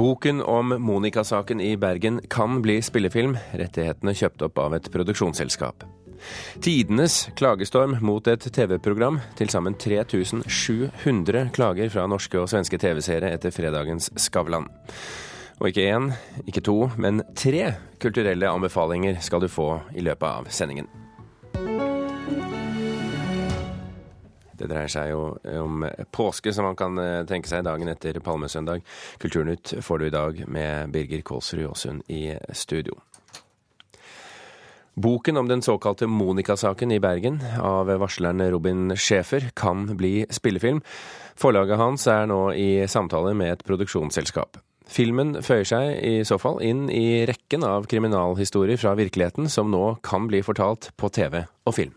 Boken om Monica-saken i Bergen kan bli spillefilm, rettighetene kjøpt opp av et produksjonsselskap. Tidenes klagestorm mot et TV-program. Til sammen 3700 klager fra norske og svenske TV-seere etter fredagens Skavlan. Og ikke én, ikke to, men tre kulturelle anbefalinger skal du få i løpet av sendingen. Det dreier seg jo om påske, som man kan eh, tenke seg dagen etter palmesøndag. Kulturnytt får du i dag med Birger Kålsrud Aasund i studio. Boken om den såkalte Monica-saken i Bergen av varsleren Robin Schæfer kan bli spillefilm. Forlaget hans er nå i samtale med et produksjonsselskap. Filmen føyer seg i så fall inn i rekken av kriminalhistorier fra virkeligheten som nå kan bli fortalt på TV og film.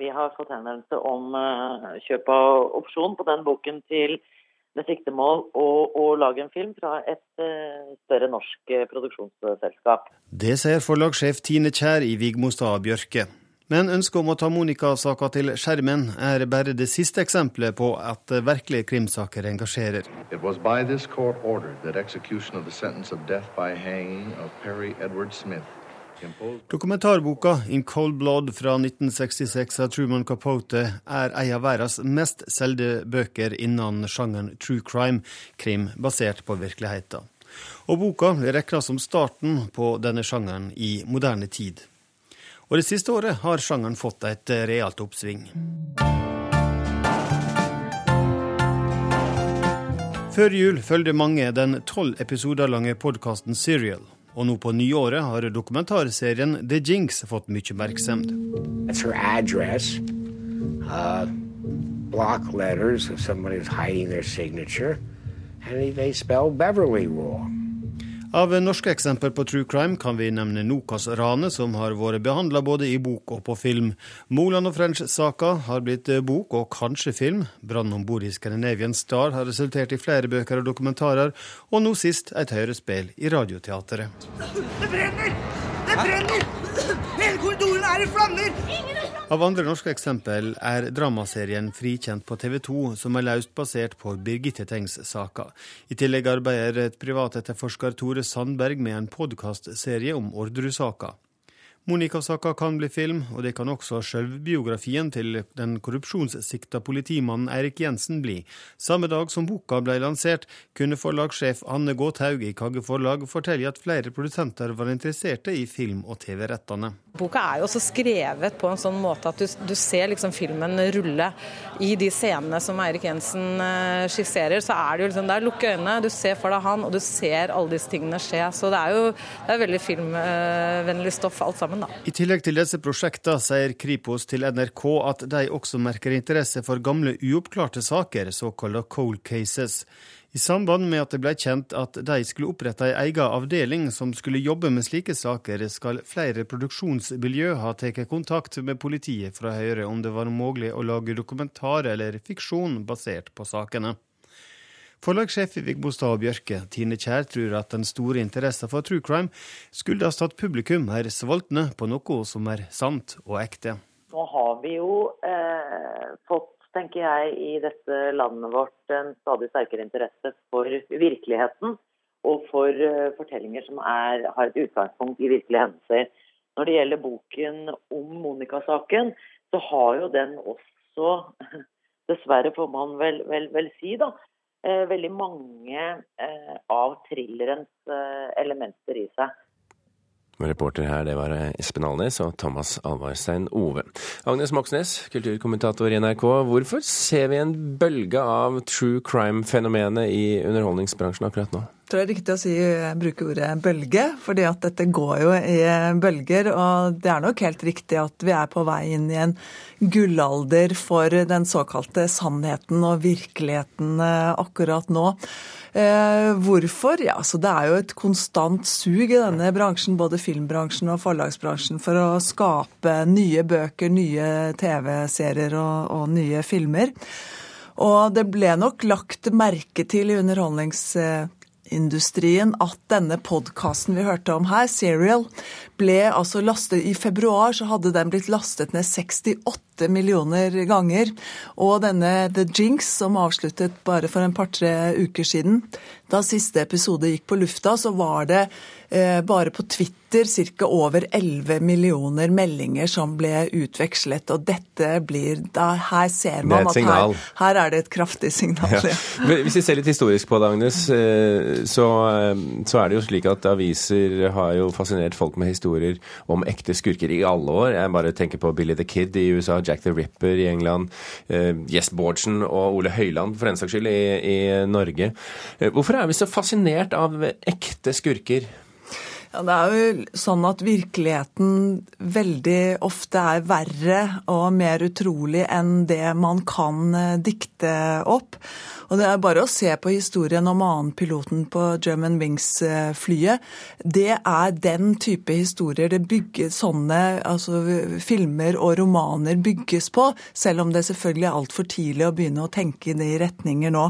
Vi har fått henvendelse om uh, kjøp av opsjon på den boken til med siktemål å, lage en film fra et uh, større norsk uh, produksjonsselskap. Det sier forlagssjef Tine Kjær i Vigmostad Bjørke. Men ønsket om å ta Monica-saka til skjermen er bare det siste eksempelet på at virkelige krimsaker engasjerer. It was by this court ordered that execution of the sentence of death by hanging of Perry Edward Smith Dokumentarboka 'In Cold Blood' fra 1966 av Truman Capote er en av verdens mest solgte bøker innen sjangeren true crime, krim basert på virkeligheten. Og boka blir som starten på denne sjangeren i moderne tid. Og det siste året har sjangeren fått et realt oppsving. Før jul følger mange den tolv episoder lange podkasten Serial. Og nå på nyåret har dokumentarserien The Jinx fått mye oppmerksomhet. Uh, block letters of somebody was hiding their signature, and they spell Beverly wrong. Av norske eksempler på true crime kan vi nevne Nokas-ranet, som har vært behandla både i bok og på film. Moland og French-saka har blitt bok og kanskje film. Brannen om bord i Scandinavian Star har resultert i flere bøker og dokumentarer, og nå sist et hørespill i Radioteatret. Det brenner! Det brenner! Hele korridoren er i flammer! Av andre norske eksempel er dramaserien Frikjent på TV 2, som er løst basert på Birgitte Tengs-saka. I tillegg arbeider privatetterforsker Tore Sandberg med en podkastserie om Orderud-saka. Monica-saka kan bli film, og det kan også sjølvbiografien til den korrupsjonssikta politimannen Eirik Jensen bli. Samme dag som boka ble lansert, kunne forlagssjef Anne Gåthaug i Kagge Forlag fortelle at flere produsenter var interesserte i film- og TV-rettene. Boka er jo også skrevet på en sånn måte at du, du ser liksom filmen rulle. I de scenene som Eirik Jensen eh, skisserer, så er det jo liksom der, lukk øynene, du ser for deg han, og du ser alle disse tingene skje. Så det er jo det er veldig filmvennlig stoff alt sammen sammen, da. I tillegg til disse prosjektene sier Kripos til NRK at de også merker interesse for gamle uoppklarte saker, såkalte cold cases. I samband med at det ble kjent at de skulle opprette ei egen avdeling som skulle jobbe med slike saker, skal flere produksjonsmiljø ha tatt kontakt med politiet for å høre om det var mulig å lage dokumentar eller fiksjon basert på sakene. Forlagssjef i Vigbostad og Bjørke, Tine Kjær, tror at den store interessen for true crime skyldes at publikum er sultne på noe som er sant og ekte. Nå har vi jo eh, fått, tenker jeg, i dette landet vårt en stadig sterkere interesse for virkeligheten og for uh, fortellinger som er, har et utgangspunkt i virkelige hendelser. Når det gjelder boken om Monica-saken, så har jo den også, dessverre får man vel, vel, vel si, da, Eh, veldig mange eh, av thrillerens eh, elementer i seg. Reporter her, det var Espen Alnes og Thomas Alvarstein Ove. Agnes Moxnes, kulturkommentator i NRK. Hvorfor ser vi en bølge av true crime-fenomenet i underholdningsbransjen akkurat nå? Tror det er riktig å si, bruke ordet bølge, fordi at dette går jo i bølger. Og det er nok helt riktig at vi er på vei inn i en gullalder for den såkalte sannheten og virkeligheten eh, akkurat nå. Eh, hvorfor? Ja, så Det er jo et konstant sug i denne bransjen, både filmbransjen og forlagsbransjen, for å skape nye bøker, nye TV-serier og, og nye filmer. Og det ble nok lagt merke til i underholdnings industrien at denne podkasten vi hørte om her, Serial, ble altså lastet I februar så hadde den blitt lastet ned 68 millioner ganger. Og denne The Jinx, som avsluttet bare for en par-tre uker siden, da siste episode gikk på lufta, så var det eh, bare på Twitter ca. over 11 millioner meldinger som ble utvekslet. Og dette blir da, Her ser man at her, her, er det et kraftig signal. Ja. Hvis vi ser litt historisk på det, Agnes, eh, så, eh, så, er det jo slik at aviser har jo fascinert folk med historier om ekte skurker i alle år. Jeg bare tenker på Billy the Kid i USA, Jack the Ripper i England, uh, Jess Bårdsen og Ole Høiland for den saks skyld i, i Norge. Hvorfor er vi så fascinert av ekte skurker? Ja, Det er jo sånn at virkeligheten veldig ofte er verre og mer utrolig enn det man kan eh, dikte opp. Og Det er bare å se på historien om annenpiloten på German Wings-flyet. Det er den type historier det bygges sånne altså, filmer og romaner bygges på, selv om det selvfølgelig er altfor tidlig å begynne å tenke i de retninger nå.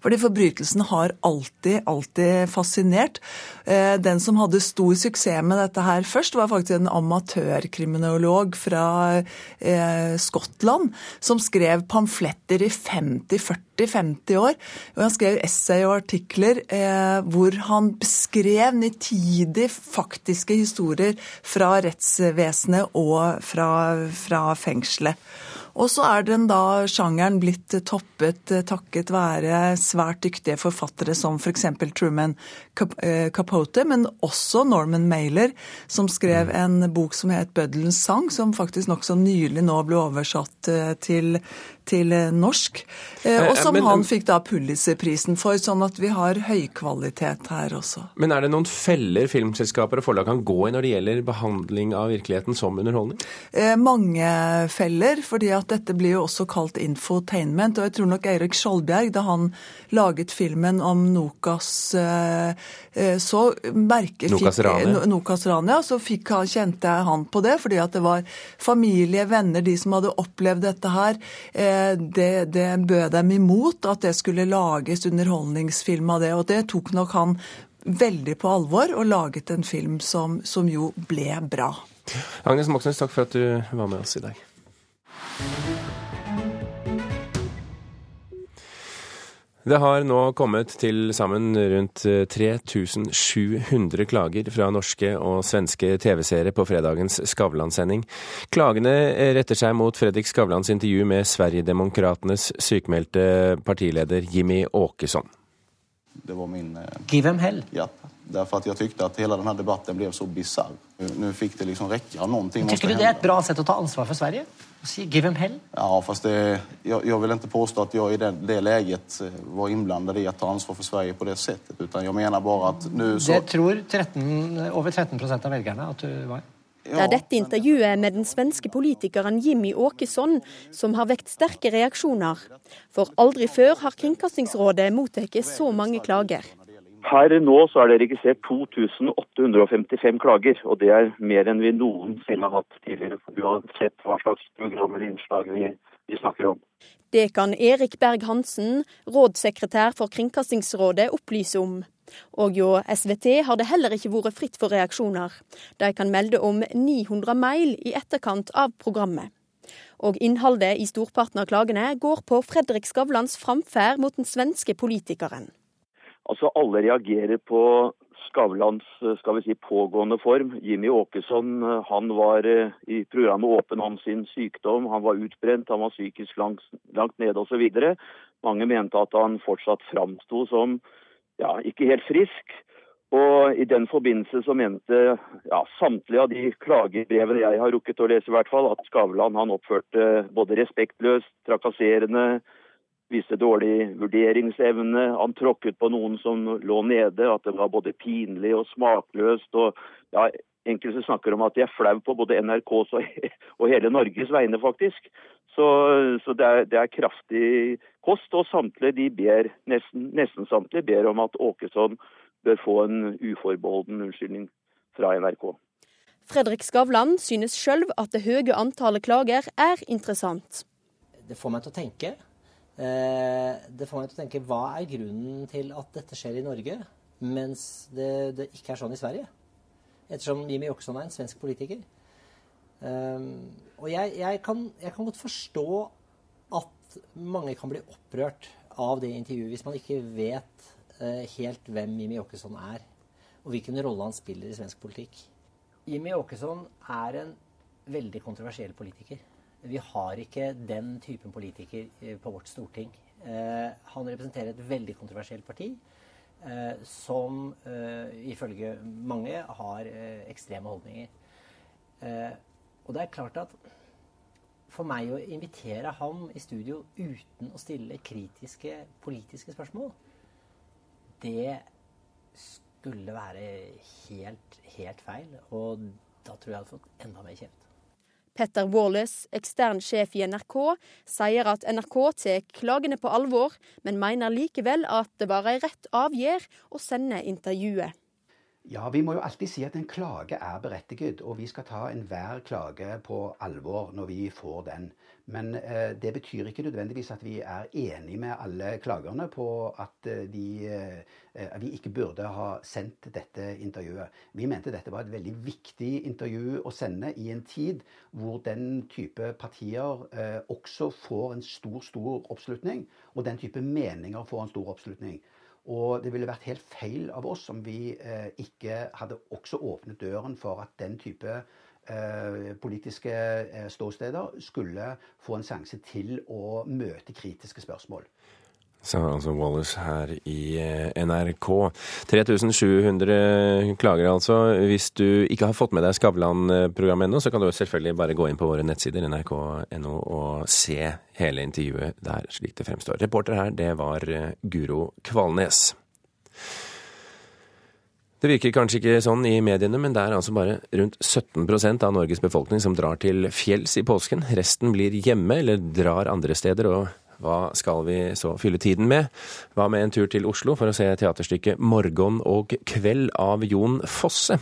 Fordi forbrytelsen har alltid, alltid fascinert. Eh, den som hadde stor suksess med dette her først, var faktisk en amatørkriminolog fra eh, Skottland, som skrev pamfletter i 50-40-50 år år. Og han skrev essay og artikler eh, hvor han beskrev nitidig faktiske historier fra rettsvesenet og fra, fra fengselet. Og så er den da sjangeren blitt toppet eh, takket være svært dyktige forfattere som f.eks. For Truman eh, Capote, men også Norman Mailer, som skrev en bok som het 'Bøddelens sang', som faktisk nokså nylig nå ble oversatt eh, til, til norsk. Og som han fikk da Pulitzer-prisen for, sånn at vi har høykvalitet her også. Men er det noen feller filmselskaper og forlag kan gå i når det gjelder behandling av virkeligheten som underholdning? mange feller, fordi at dette blir jo også kalt infotainment. Og jeg tror nok Eirik Skjoldbjerg, da han laget filmen om Nokas eh, eh, så merke, Nokas Rania. Nokas Rania, så fikk, kjente han på det, fordi at det var familie, venner, de som hadde opplevd dette her. Eh, det, det bød dem imot at det skulle lages underholdningsfilm av det. Og det tok nok han veldig på alvor og laget en film som, som jo ble bra. Agnes Moxnes, takk for at du var med oss i dag. Det har nå kommet til sammen rundt 3700 eh, klager fra norske og svenske TV-seere på fredagens Skavlan-sending. Klagene retter seg mot Fredrik Skavlans intervju med Sverigedemokratenes sykmeldte partileder Jimmy Åkesson. Det var min eh... Give him hell? Ja. Därför att jag tyckte att hela den här debatten blev så bisarr. Nu fick det liksom räcka. Någonting Tycker du det är ett bra sätt att ta ansvar för Sverige? Give him hell? Ja, fast det, jag, jag vill inte påstå att jag i det, det, läget eh, var inblandad i att ta ansvar för Sverige på det sättet. Utan jag menar bara att nu så... Det tror 13, over 13% av velgerne at du var. Det er dette intervjuet med den svenske politikeren Jimmy Åkesson som har vekt sterke reaksjoner. For aldri før har Kringkastingsrådet mottatt så mange klager. Per nå så er det registrert 2855 klager, og det er mer enn vi noensinne har hatt tidligere. for Du har sett hva slags programmer og innslag vi, vi snakker om. Det kan Erik Berg-Hansen, rådssekretær for Kringkastingsrådet, opplyse om. Og hjå SVT har det heller ikke vært fritt for reaksjoner. De kan melde om 900 mail i etterkant av programmet. Og innholdet i storparten av klagene går på Fredrik Skavlans framferd mot den svenske politikeren. Altså Alle reagerer på Skavlans skal vi si, pågående form. Jimmy Åkesson han var eh, i programmet åpen om sin sykdom. Han var utbrent, han var psykisk langt, langt nede osv. Mange mente at han fortsatt framsto som ja, ikke helt frisk. Og I den forbindelse så mente ja, samtlige av de klagebrevene jeg har rukket å lese, i hvert fall, at Skavlan oppførte både respektløst, trakasserende, viste dårlig vurderingsevne. Han tråkket på noen som lå nede, at det var både pinlig og smakløst. og ja, Enkelte snakker om at de er flau på både NRKs og, og hele Norges vegne, faktisk. Så, så det, er, det, er, kraftig kost, og samtlige de ber, nesten, nesten samtlige ber om at Åkesson bør få en uforbeholden unnskyldning fra NRK. Fredrik Skavlan synes sjøl at det høye antallet klager er interessant. Det får meg til å tenke. Eh, det får meg til å tenke hva er grunnen til at dette skjer i Norge, mens det, det ikke er sånn i Sverige? ettersom Jimmy Åkesson er en svensk politiker. Um, og jeg, jeg, kan, jeg, kan, godt forstå at mange kan bli opprørt av det intervjuet hvis man ikke vet uh, helt hvem Jimmy Åkesson er, og hvilken rolle han spiller i svensk politikk. Jimmy Åkesson er en veldig kontroversiell politiker. Vi har ikke den typen politiker eh, på vårt storting. Uh, han representerer et veldig kontroversielt parti. Uh, som ifølge mange har ekstreme holdninger. Og det er klart at for meg å invitere ham i studio uten å stille kritiske politiske spørsmål, det skulle være helt, helt feil. Og da tror jeg jeg hadde fått enda mer kjeft. Petter Wallace, ekstern sjef i NRK, sier at NRK tar klagene på alvor, men mener likevel at det var ei rett avgjør å sende intervjuet. Ja, Vi må jo alltid si at en klage er berettiget, og vi skal ta enhver klage på alvor når vi får den. Men eh, det betyr ikke nødvendigvis at vi er enig med alle klagerne på at eh, de, eh, vi ikke burde ha sendt dette intervjuet. Vi mente dette var et veldig viktig intervju å sende i en tid hvor den type partier eh, også får en stor, stor oppslutning, og den type meninger får en stor oppslutning. Og det ville vært helt feil av oss om vi eh, ikke hadde også åpnet døren for at den type eh, politiske eh, ståsteder skulle få en sjanse til å møte kritiske spørsmål sa altså Wallace her i eh, NRK. 3700 klager altså. Hvis du ikke har fått med deg Skavlan-programmet ennå, så kan du selvfølgelig bare gå inn på våre nettsider nrk.no og se hele intervjuet der slik det fremstår. Reporter her, det var eh, Guro Kvalnes. Det virker kanskje ikke sånn i mediene, men det er altså bare rundt 17% av Norges befolkning som drar til fjells i påsken. Resten blir hjemme eller drar andre steder. og hva skal vi så fylle tiden med? Hva med en tur til Oslo for å se teaterstykket 'Morgen og kveld' av Jon Fosse?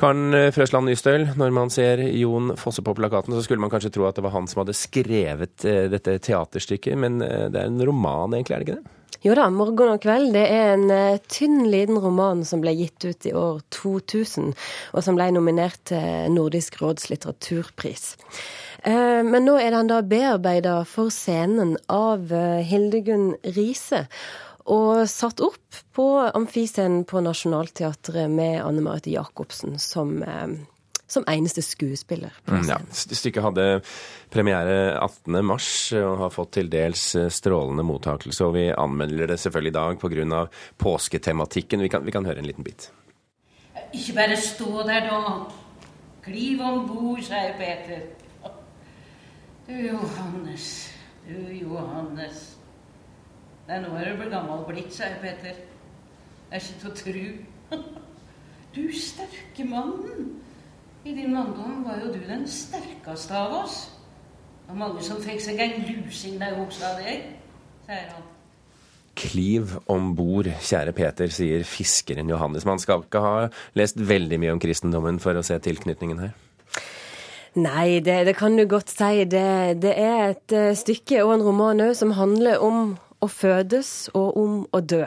Karen Frøsland Nystøl, når man ser Jon Fosse på plakaten, så skulle man kanskje tro at det var han som hadde skrevet eh, dette teaterstykket, men eh, det er en roman egentlig, er det ikke det? Jo da, 'Morgen og kveld' det er en uh, tynn, liten roman som ble gitt ut i år 2000, og som ble nominert til Nordisk råds litteraturpris. Eh, men nå er den da bearbeida for scenen av eh, Hildegunn Riise. Og satt opp på amfiscenen på Nationaltheatret med Anne Marit Jacobsen som, eh, som eneste skuespiller. Mm, ja, Stykket hadde premiere 18.3 og har fått til dels strålende mottakelse. Og vi anmelder det selvfølgelig i dag pga. påsketematikken. Vi kan, vi kan høre en liten bit. Ikke bare stå der, da. Kliv om bord, sier Peter. Du Johannes, du Johannes. Nei, nå er du blitt gammel blitt, sier Peter. Det er ikke til å tru. Du sterke mannen. I din manndom var jo du den sterkeste av oss. Var mange som fikk seg en lusing der også av deg, sier han. Kliv om bord, kjære Peter, sier fiskeren Johannes. Man skal ikke ha lest veldig mye om kristendommen for å se tilknytningen her. Nei, det, det, kan du godt si. Det, det er et uh, stykke og en roman òg som handler om å fødes og om å dø.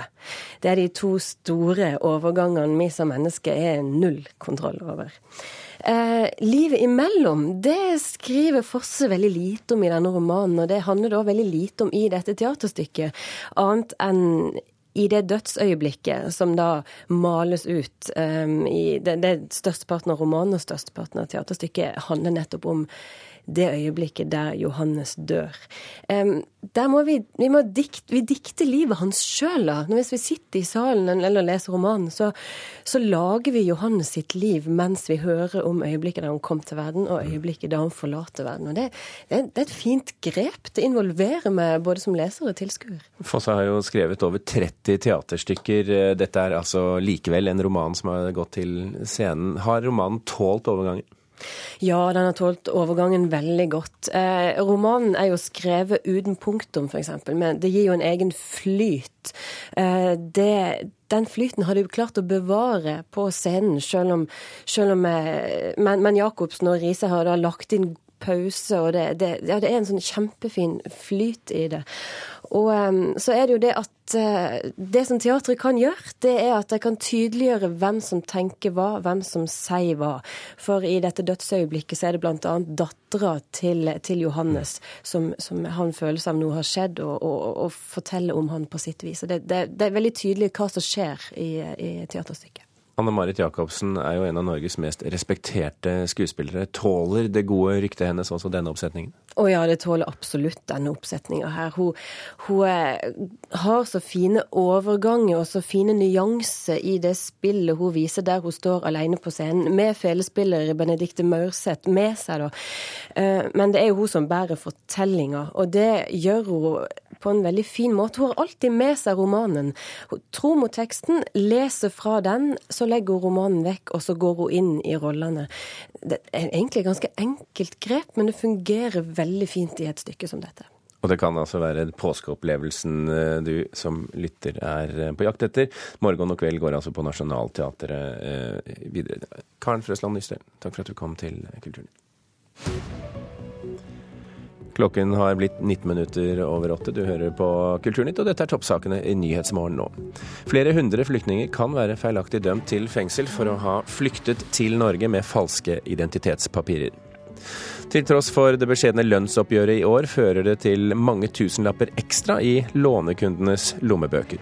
Det er de to store overgangene vi som mennesker er null kontroll over. Eh, livet imellom det skriver Fosse veldig lite om i denne romanen, og det handler da veldig lite om i dette teaterstykket, annet enn i det dødsøyeblikket som da males ut um, i det, det Størsteparten av romanen og størsteparten av teaterstykket handler nettopp om det øyeblikket der Johannes dør. Der må vi, vi, må dikt, vi dikter livet hans sjøl. Hvis vi sitter i salen eller leser romanen, så, så, lager vi Johannes sitt liv mens vi hører om øyeblikket da han kom til verden, og øyeblikket da han forlater verden. Og det, det, det er et fint grep. Det involverer meg både som leser og tilskuer. Fosse har jo skrevet over 30 teaterstykker. Dette er altså likevel en roman som har gått til scenen. Har romanen tålt overgangen? Ja, den har tålt overgangen veldig godt. Eh, romanen er jo skrevet uten punktum, f.eks., men det gir jo en egen flyt. Eh, det, den flyten har jo klart å bevare på scenen, selv om, selv om eh, men, men, Jacobsen og Riise har da lagt inn pause, og det, det, ja, det er en sånn kjempefin flyt i det. Og um, så er det jo det at uh, det som teatret kan gjøre, det er at det kan tydeliggjøre hvem som tenker hva, hvem som sier hva. For i dette dødsøyeblikket så er det bl.a. dattera til, til, Johannes som, som han seg av noe har skjedd, og, og, og, forteller om han på sitt vis. Og det, det, det, er veldig tydelig hva som skjer i, i teaterstykket. Anne Marit Jacobsen er jo en av Norges mest respekterte skuespillere. Tåler det gode ryktet hennes også denne oppsetningen? Å ja, det tåler absolutt denne oppsetninga her. Hun, hun, eh, har så fine overganger og så fine nyanser i det spillet hun viser der hun står alene på scenen, med felespiller Benedicte Maurseth med seg, da. Eh, men det er jo hun som bærer fortellinga, og det gjør hun på en veldig fin måte. Hun har alltid med seg romanen. Hun tror mot teksten, leser fra den, så legger hun romanen vekk, og så går hun inn i rollene. Det er egentlig et ganske enkelt grep, men det fungerer veldig fint i et stykke som dette. Og det kan altså være påskeopplevelsen eh, du som lytter er eh, på jakt etter. Morgen og kveld går altså på Nationaltheatret eh, videre. Karen Frøsland Nystøl, takk for at du kom til Kulturnytt. Klokken har blitt 19 minutter over åtte. Du hører på Kulturnytt, og dette er toppsakene i Nyhetsmorgen nå. Flere hundre flyktninger kan være feilaktig dømt til fengsel for å ha flyktet til Norge med falske identitetspapirer. Til tross for det beskjedne lønnsoppgjøret i år, fører det til mange tusenlapper ekstra i lånekundenes lommebøker.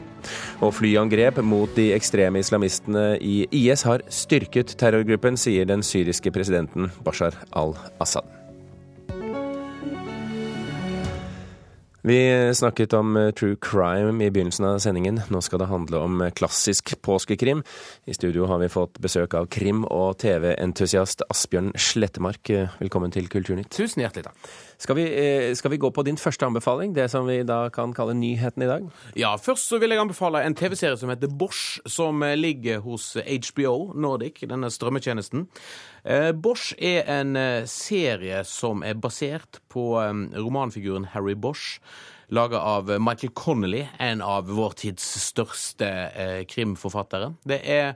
Og flyangrep mot de ekstreme islamistene i IS har styrket terrorgruppen, sier den syriske presidenten Bashar al-Assad. Vi snakket om eh, true crime i begynnelsen av sendingen. Nå skal det handle om eh, klassisk påskekrim. I studio har vi fått besøk av krim- og TV-entusiast Asbjørn Slettemark. Eh, velkommen til Kulturnytt. Tusen hjertelig takk. Skal vi, skal vi, gå på din første anbefaling, det som vi da kan kalle nyheten i dag? Ja, først så vil jeg anbefale en TV-serie som heter Bosch, som ligger hos HBO Nordic, denne strømmetjenesten. Bosch er en serie som er basert på romanfiguren Harry Bosch laga av Michael Connolly, en av vår tids største eh, krimforfattere. Det er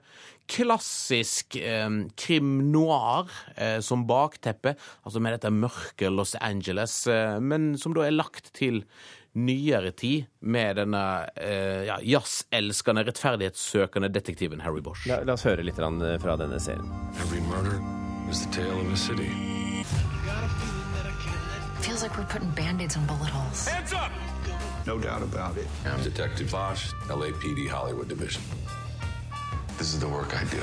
klassisk eh, krim noir eh, som bakteppe, altså med dette mørke Los Angeles, eh, men som da er lagt til nyere tid med denne eh, ja, jazzelskende, rettferdighetssøkende detektiven Harry Bosch. La, la oss høre litt fra denne serien. Every murder is the tale of a city. Feels like we're putting band-aids on bullet holes. Hands up! No doubt about it. I'm Detective Bosch, LAPD Hollywood Division. This is the work I do.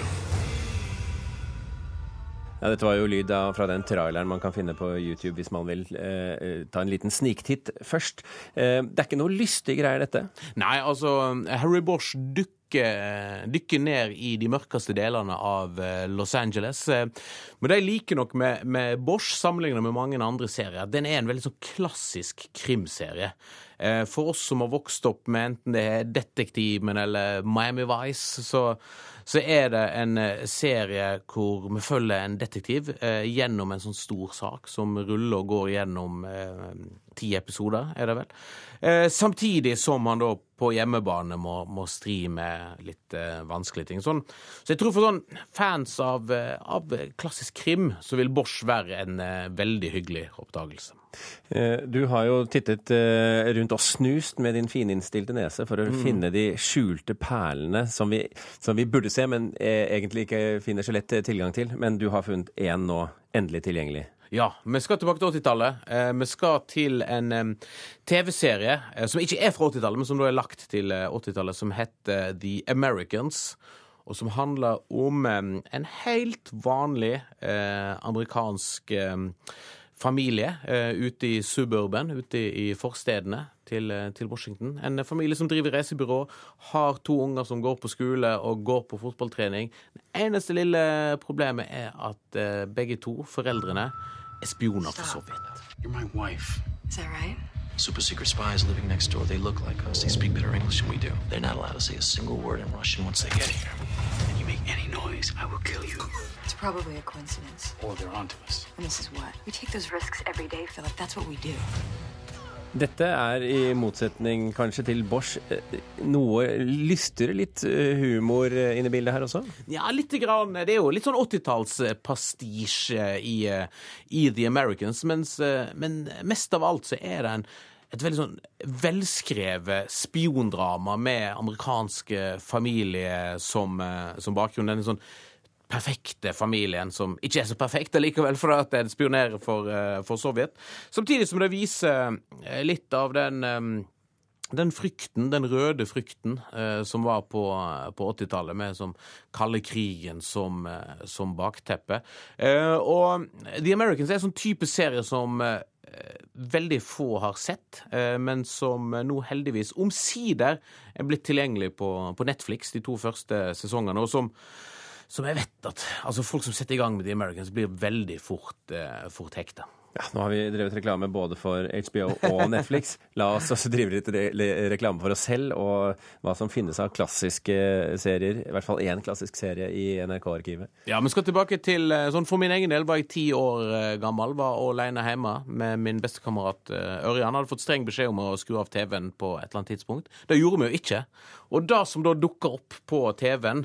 Ja, dette var jo lyd av, fra den traileren man kan finne på YouTube hvis man vil eh, ta en liten sniktitt først. Eh, det er ikke noe lystige greier, dette? Nei, altså Harry Bosch dukker dykke ned i de mørkeste delene av eh, Los Angeles. Eh, men det jeg liker nok med, med Bosch, sammenlignet med mange andre serier, den er en veldig sånn klassisk krimserie. Eh, for oss som har vokst opp med enten det er Detektiven eller Miami Vice, så, så er det en serie hvor vi følger en detektiv eh, gjennom en sånn stor sak som ruller og går gjennom eh, ti episoder, er det vel. Eh, samtidig som han da på hjemmebane må, må stri med litt eh, vanskelige ting. Sånn. Så jeg tror for sånn fans av, eh, av klassisk krim, så vil Bosch være en eh, veldig hyggelig oppdagelse. Eh, du har jo tittet eh, rundt og snust med din fininnstilte nese for å mm. finne de skjulte perlene som vi, som vi, burde se, men egentlig ikke finner så lett tilgang til. Men du har funnet én nå, endelig tilgjengelig. Ja, vi skal tilbake til 80-tallet. Eh, vi skal til en TV-serie eh, som ikke er fra 80-tallet, men som da er lagt til 80-tallet, eh, som heter The Americans. Og som handler om en helt vanlig amerikansk familie ute i suburban, ute i forstedene til, Washington. En familie som driver reisebyrå, har to unger som går på skole og går på fotballtrening. Det eneste lille problemet er at begge to, foreldrene, spioner for Sovjet. You're my wife. Is that right? Super secret spies living next door. They look like us. They speak better English than we do. They're not allowed to say a single word in Russian once they get here. And you make any noise, I will kill you. It's probably a coincidence. Or they're onto us. And this is what? We take those risks every day, Philip. That's what we do. Dette er i motsetning kanskje til Bosch eh, noe lystere litt eh, humor eh, inne i bildet her også? Ja, lite grann. Det er jo litt sånn 80-tallspastisje i, i, The Americans, mens, men mest av alt så er det en et veldig sånn velskrevet spiondrama med amerikanske familie som, som bakgrunn. Den sånn perfekte familien som ikke er så perfekt likevel, for at den spionerer for, eh, for Sovjet. Samtidig som det viser eh, litt av den den frykten, den røde frykten eh, som var på, på 80-tallet, med som kalde krigen som, eh, som bakteppe. Eh, og The Americans er en sånn type serie som veldig få har sett, men som nå heldigvis omsider er blitt tilgjengelig på, på Netflix de to første sesongene. og som som jeg vet at altså folk som setter i gang med The Americans, blir veldig fort, eh, fort hekta. Ja, Nå har vi drevet reklame både for HBO og Netflix. La oss også drive litt reklame for oss selv og hva som finnes av klassiske serier. I hvert fall én klassisk serie i NRK-arkivet. Ja, Vi skal tilbake til eh, sånn For min egen del var jeg ti år eh, gammel. Var alene hjemme med min bestekamerat eh, Ørjan. Hadde fått streng beskjed om å skru av TV-en på et eller annet tidspunkt. Det gjorde vi jo ikke. Og det som da dukker opp på TV-en,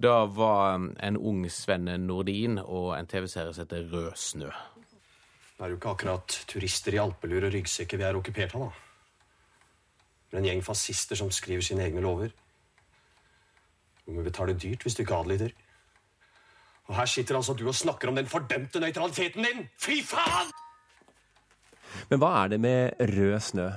det var en ung Svenne Nordin og en TV-serie som heter Rød snø. Det er jo ikke akkurat turister i alpelur og ryggsekker vi er okkupert av, da. Er en gjeng fascister som skriver sine egne lover. Du må betale dyrt hvis du ikke adlyder. Og her sitter altså du og snakker om den fordømte nøytraliteten din! Fy faen! Men hva er det med rød snø?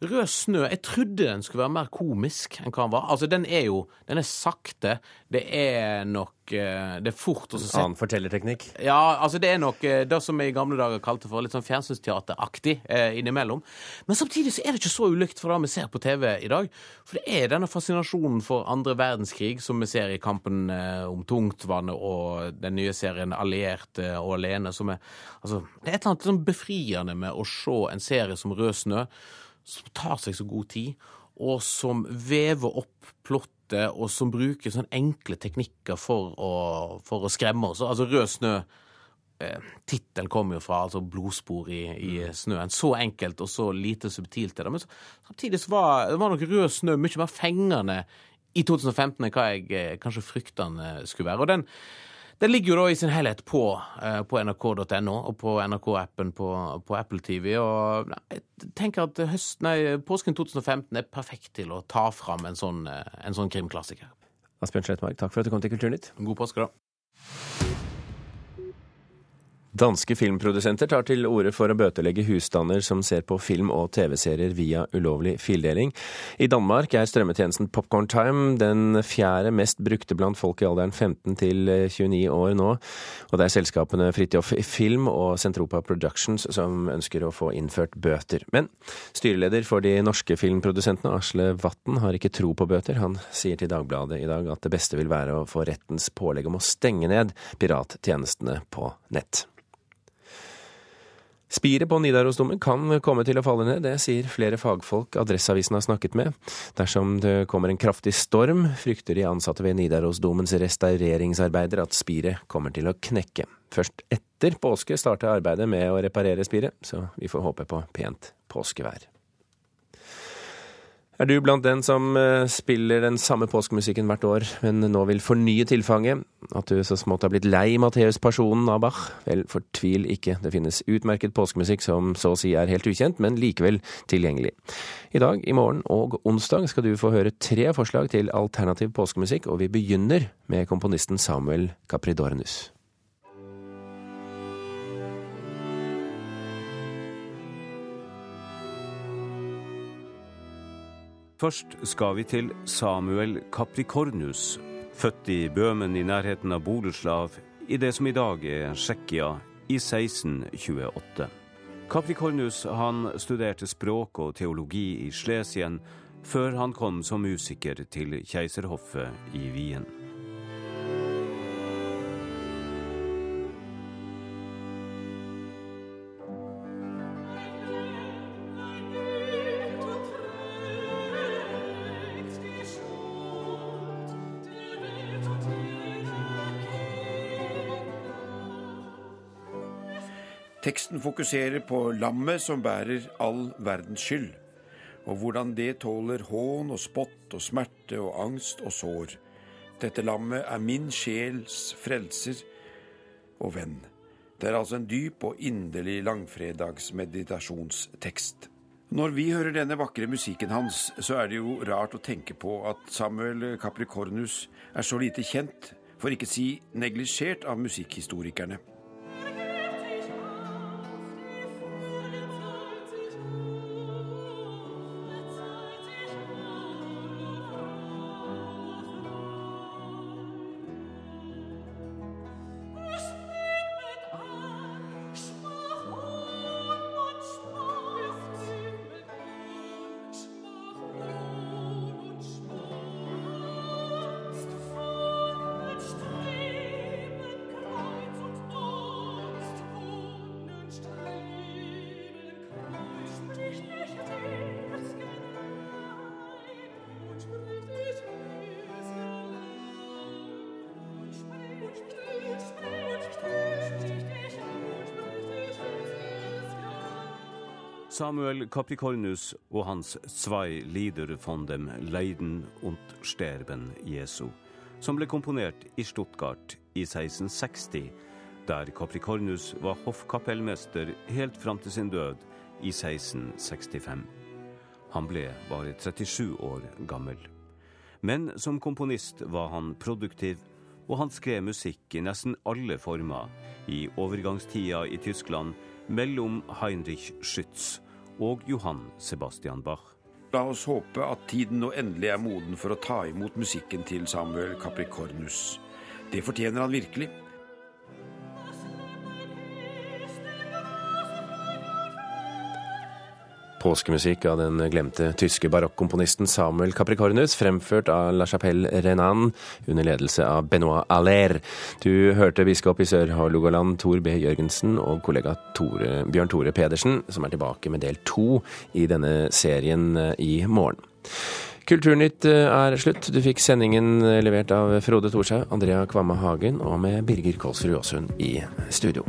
Rød snø Jeg trodde den skulle være mer komisk enn hva den var. Altså, den er jo Den er sakte. Det er nok eh, Det er fort å se Annen fortellerteknikk? Ja, altså det er nok eh, det som vi i gamle dager kalte for litt sånn fjernsynsteateraktig eh, innimellom. Men samtidig så er det ikke så ulikt fra det vi ser på TV i dag. For det er denne fascinasjonen for andre verdenskrig som vi ser i kampen eh, om tungtvannet og den nye serien Allierte og alene, som er Altså, det er et eller annet sånn befriende med å se en serie som Rød snø som tar seg så god tid, og som vever opp plottet, og som bruker sånne enkle teknikker for å, for å skremme oss. Altså Rød snø eh, Tittelen kommer jo fra altså blodspor i, i, snøen. Så enkelt og så lite subtilt er det. Men så, samtidig så var, var nok Rød snø mye mer fengende i 2015 enn hva jeg eh, kanskje frykta skulle være. Og den den ligger jo da i sin helhet på, eh, på nrk.no og på NRK-appen på, på, Apple TV. Og jeg tenker at høst, nei, påsken 2015 er perfekt til å ta fram en sånn, eh, en sånn krimklassiker. Asbjørn Slettmark, takk for at du kom til Kulturnytt. God påske, da. Danske filmprodusenter tar til orde for å bøtelegge husstander som ser på film og TV-serier via ulovlig fildeling. I Danmark er strømmetjenesten Popcorn Time den fjerde mest brukte blant folk i alderen 15 til 29 år nå. Og det er selskapene Fridtjof Film og Sentropa Productions som ønsker å få innført bøter. Men styreleder for de norske filmprodusentene, Asle Vatn, har ikke tro på bøter. Han sier til Dagbladet i dag at det beste vil være å få rettens pålegg om å stenge ned pirattjenestene på nett. Spiret på Nidarosdomen kan komme til å falle ned, det sier flere fagfolk Adresseavisen har snakket med. Dersom det kommer en kraftig storm, frykter de ansatte ved Nidarosdomens restaureringsarbeider at spiret kommer til å knekke. Først etter påske starter arbeidet med å reparere spiret, så vi får håpe på pent påskevær. Er du blant den som eh, spiller den samme påskemusikken hvert år, men nå vil fornye tilfanget? At du så smått har blitt lei Matteus-personen av Bach? Vel, fortvil ikke, det finnes utmerket påskemusikk som så å si er helt ukjent, men likevel tilgjengelig. I dag, i morgen og onsdag skal du få høre tre forslag til alternativ påskemusikk, og vi begynner med komponisten Samuel Capridornus. Først skal vi til Samuel Capricornus, født i Bøhmen i nærheten av Boleslav i det som i dag er Tsjekkia, i 1628. Capricornus han studerte språk og teologi i Slesien, før han kom som musiker til keiserhoffet i Wien. Teksten fokuserer på lammet som bærer all verdens skyld, og hvordan det tåler hån og spott og smerte og angst og sår. Dette lammet er min sjels frelser og venn. Det er altså en dyp og inderlig langfredagsmeditasjonstekst. Når vi hører denne vakre musikken hans, så er det jo rart å tenke på at Samuel Capricornus er så lite kjent, for ikke si neglisjert av musikkhistorikerne. Samuel Capricornus og hans Zwei Lieder von dem Leiden und Sterben Jesu, som ble komponert i Stuttgart i 1660, der Capricornus var hoffkapellmester helt fram til sin død i 1665. Han ble bare 37 år gammel. Men som komponist var han produktiv, og han skrev musikk i nesten alle former i overgangstida i Tyskland mellom Heinrich Schütz og Johann Sebastian Bach. La oss håpe at tiden nå endelig er moden for å ta imot musikken til Samuel Capricornus. Det fortjener han virkelig. Påskemusikk av den glemte tyske barokkomponisten Samuel Capricornus, fremført av La Chapelle Renan under ledelse av Benoit Aller. Du hørte biskop i Sør-Hålogaland Tor B. Jørgensen og kollega Tore, Bjørn Tore Pedersen, som er tilbake med del to i denne serien eh, i morgen. Kulturnytt eh, er slutt. Du fikk sendingen levert av Frode Thorshaug, Andrea Kvamme Hagen og med Birger Kålsrud Aasund i studio.